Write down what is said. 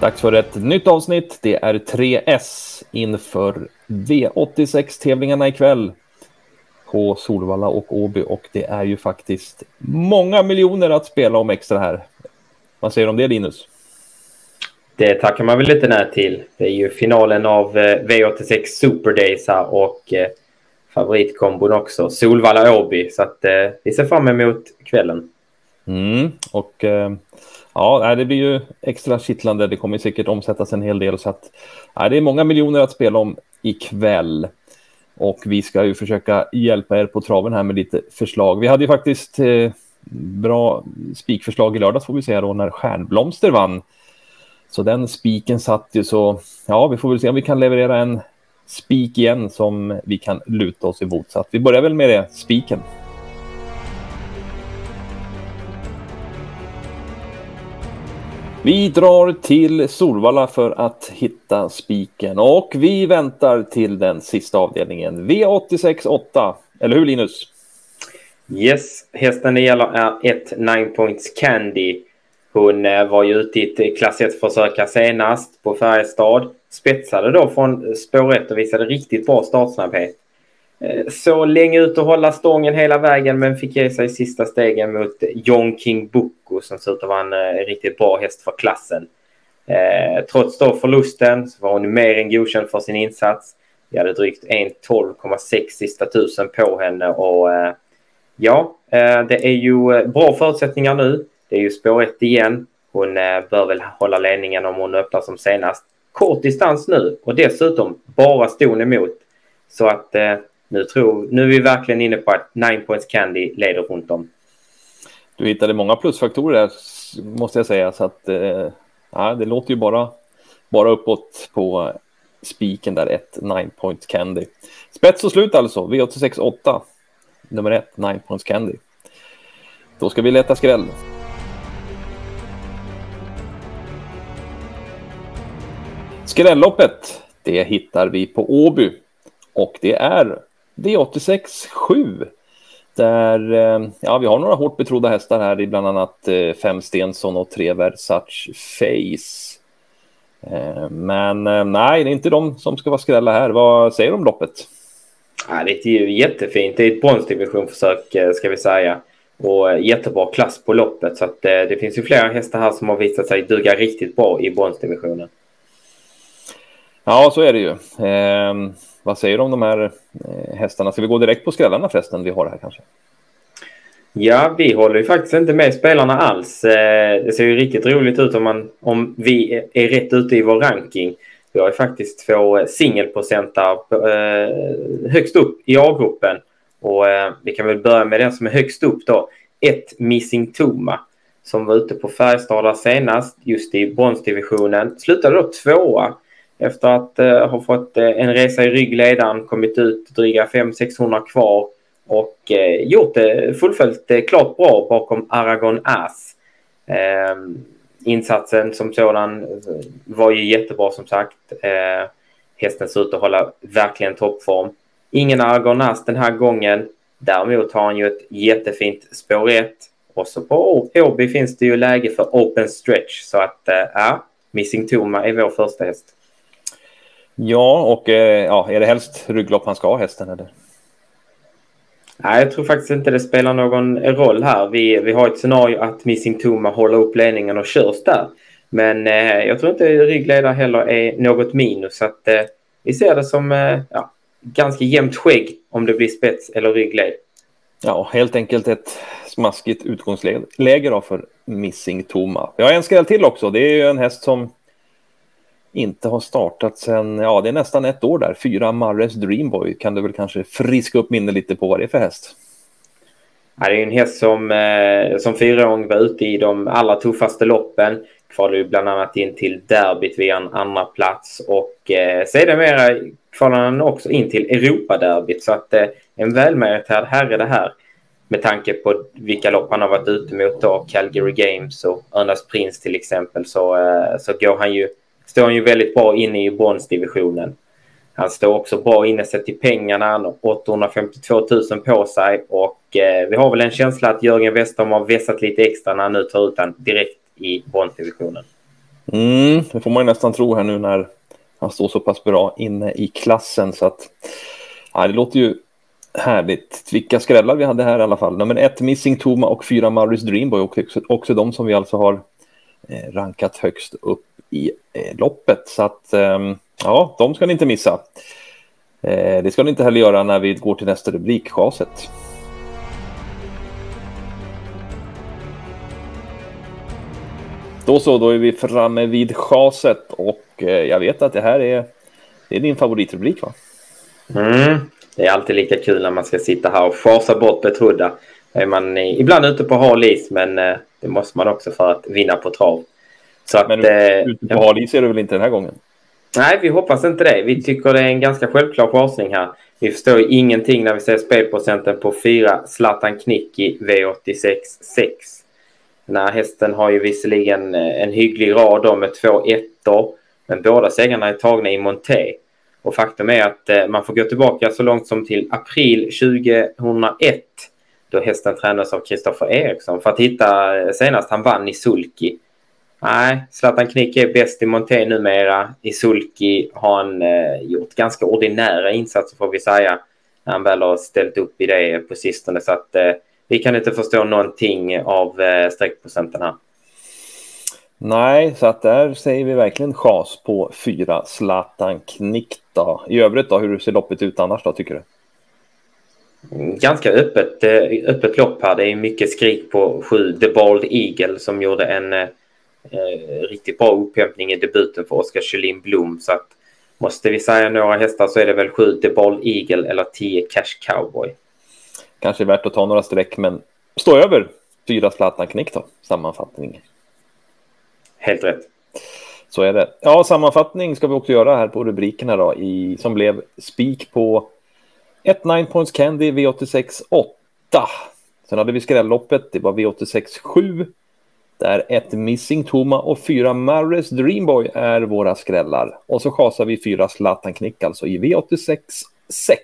Dags för ett nytt avsnitt. Det är 3S inför V86-tävlingarna ikväll på Solvalla och Åby och det är ju faktiskt många miljoner att spela om extra här. Vad säger du om det Linus? Det tackar man väl lite när till. Det är ju finalen av eh, V86 Super Days här och eh, favoritkombon också. Solvalla Åby. Så att eh, vi ser fram emot kvällen. Mm, och eh, ja, det blir ju extra kittlande. Det kommer säkert omsättas en hel del så att ja, det är många miljoner att spela om ikväll. Och vi ska ju försöka hjälpa er på traven här med lite förslag. Vi hade ju faktiskt eh, bra spikförslag i lördags får vi säga då när Stjärnblomster vann. Så den spiken satt ju så, ja vi får väl se om vi kan leverera en spik igen som vi kan luta oss emot. Så att vi börjar väl med det, spiken. Vi drar till Solvalla för att hitta spiken och vi väntar till den sista avdelningen. V86 8. Eller hur Linus? Yes, hästen det gäller är 1 9 points Candy. Hon eh, var ju ute i ett klass 1-försök senast på Färjestad. Spetsade då från spår 1 och visade riktigt bra startsnabbhet. Eh, så länge ut att hålla stången hela vägen men fick ge sig i sista stegen mot John King Book. Boko som ser ut att vara en eh, riktigt bra häst för klassen. Eh, trots då förlusten så var hon mer än godkänd för sin insats. Vi hade drygt 1.12,6 sista tusen på henne och eh, ja, eh, det är ju eh, bra förutsättningar nu. Det är ju spår ett igen. Hon eh, bör väl hålla ledningen om hon öppnar som senast. Kort distans nu och dessutom bara ston emot. Så att eh, nu, tror, nu är vi verkligen inne på att 9 points candy leder runt om. Du hittade många plusfaktorer där, måste jag säga. Så att, eh, det låter ju bara, bara uppåt på spiken där, ett nine point candy. Spets och slut alltså, V86 8. Nummer ett, 9 points candy. Då ska vi leta skräll. Skrälloppet, det hittar vi på Åby. Och det är V86 7. Där, eh, ja, vi har några hårt betrodda hästar här i bland annat eh, fem Stensson och tre Versace Face. Eh, men nej, det är inte de som ska vara skrälla här. Vad säger du om loppet? Ja, det är ju jättefint. Det är ett bronsdivisionförsök ska vi säga. Och jättebra klass på loppet. Så att, det finns ju flera hästar här som har visat sig duga riktigt bra i bronsdivisionen. Ja, så är det ju. Eh, vad säger du om de här eh, hästarna? Ska vi gå direkt på skrällarna förresten vi har här kanske? Ja, vi håller ju faktiskt inte med spelarna alls. Eh, det ser ju riktigt roligt ut om, man, om vi är rätt ute i vår ranking. Vi har ju faktiskt två eh, singelprocentar eh, högst upp i A-gruppen. Och eh, vi kan väl börja med den som är högst upp då. Ett Missing Toma som var ute på Färjestad senast just i bronsdivisionen. Slutade då tvåa efter att eh, ha fått eh, en resa i ryggledaren, kommit ut dryga 500-600 kvar och eh, gjort det fullföljt det klart bra bakom Aragon Ass. Eh, insatsen som sådan eh, var ju jättebra som sagt. Eh, hästen ser ut att hålla verkligen toppform. Ingen Aragon Ass den här gången. Däremot har han ju ett jättefint spår 1. Och så på Åby finns det ju läge för open stretch så att eh, ja, Missing Toma är vår första häst. Ja, och eh, ja, är det helst rygglopp han ska ha hästen? Eller? Nej, jag tror faktiskt inte det spelar någon roll här. Vi, vi har ett scenario att Missing Toma håller upp ledningen och körs där. Men eh, jag tror inte ryggledare heller är något minus. Så att, eh, vi ser det som eh, ja, ganska jämnt skägg om det blir spets eller ryggled. Ja, helt enkelt ett smaskigt utgångsläge för Missing Toma. Vi har en skräll till också. Det är ju en häst som inte har startat sedan, ja det är nästan ett år där, fyra Marres Dreamboy. Kan du väl kanske friska upp minnet lite på vad det är för häst? Ja, det är en häst som, eh, som fyraåring var ute i de allra tuffaste loppen. Kvalade ju bland annat in till derbyt via en andra plats och eh, sedermera kvalade han också in till Europaderbyt. Så att eh, en välmeriterad herre det här med tanke på vilka lopp han har varit ute mot då, Calgary Games och Örnas Prince till exempel så, eh, så går han ju står han ju väldigt bra inne i bronsdivisionen. Han står också bra inne sett till pengarna. Han har 852 000 på sig och eh, vi har väl en känsla att Jörgen Westholm har vässat lite extra när han nu tar ut han direkt i bronsdivisionen. Mm, det får man nästan tro här nu när han står så pass bra inne i klassen. Så att, ja, det låter ju härligt. Vilka skrällar vi hade här i alla fall. Nummer ett, Missing Toma och fyra, Maurice Dreamboy. Och också, också de som vi alltså har Eh, rankat högst upp i eh, loppet. Så att, ehm, ja, de ska ni inte missa. Eh, det ska ni inte heller göra när vi går till nästa rubrik, chaset. Då så, då är vi framme vid chaset och jag vet att det här är, det är din favoritrubrik va? Mm, det är alltid lika kul när man ska sitta här och fasa bort betrodda. Är man ibland ute på hal is men eh, det måste man också för att vinna på trav. Så att, men ute på hal is är du väl inte den här gången? Nej, vi hoppas inte det. Vi tycker det är en ganska självklar chansning här. Vi förstår ingenting när vi ser spelprocenten på 4 Zlatan Knicki V86 6. Den här hästen har ju visserligen eh, en hygglig rad då med två ettor. Men båda segrarna är tagna i Monté. Och faktum är att eh, man får gå tillbaka så långt som till april 2001 då hästen tränades av Kristoffer Eriksson för att hitta eh, senast han vann i Sulki. Nej, Zlatan Knick är bäst i Monté numera. I Sulki har han eh, gjort ganska ordinära insatser får vi säga. När han väl har ställt upp i det på sistone. Så att eh, vi kan inte förstå någonting av eh, streckprocenten här. Nej, så att där säger vi verkligen chans på fyra Zlatan Knick då. I övrigt då, hur ser loppet ut annars då tycker du? Ganska öppet, eh, öppet lopp här. Det är mycket skrik på sju The Bald Eagle som gjorde en eh, riktigt bra upphämtning i debuten för Oskar Kjellin Blom. Så att måste vi säga några hästar så är det väl sju The Bald Eagle eller tio Cash Cowboy kanske är värt att ta några streck, men stå över fyra Zlatan Knick då, sammanfattning. Helt rätt. Så är det. Ja, sammanfattning ska vi också göra här på rubrikerna då, i, som blev spik på 1 9 points Candy V86 8. Sen hade vi skrälloppet, det var V86 7. Där ett Missing Toma och fyra Mares Dreamboy är våra skrällar. Och så chasar vi fyra Zlatan Knick alltså i V86 6.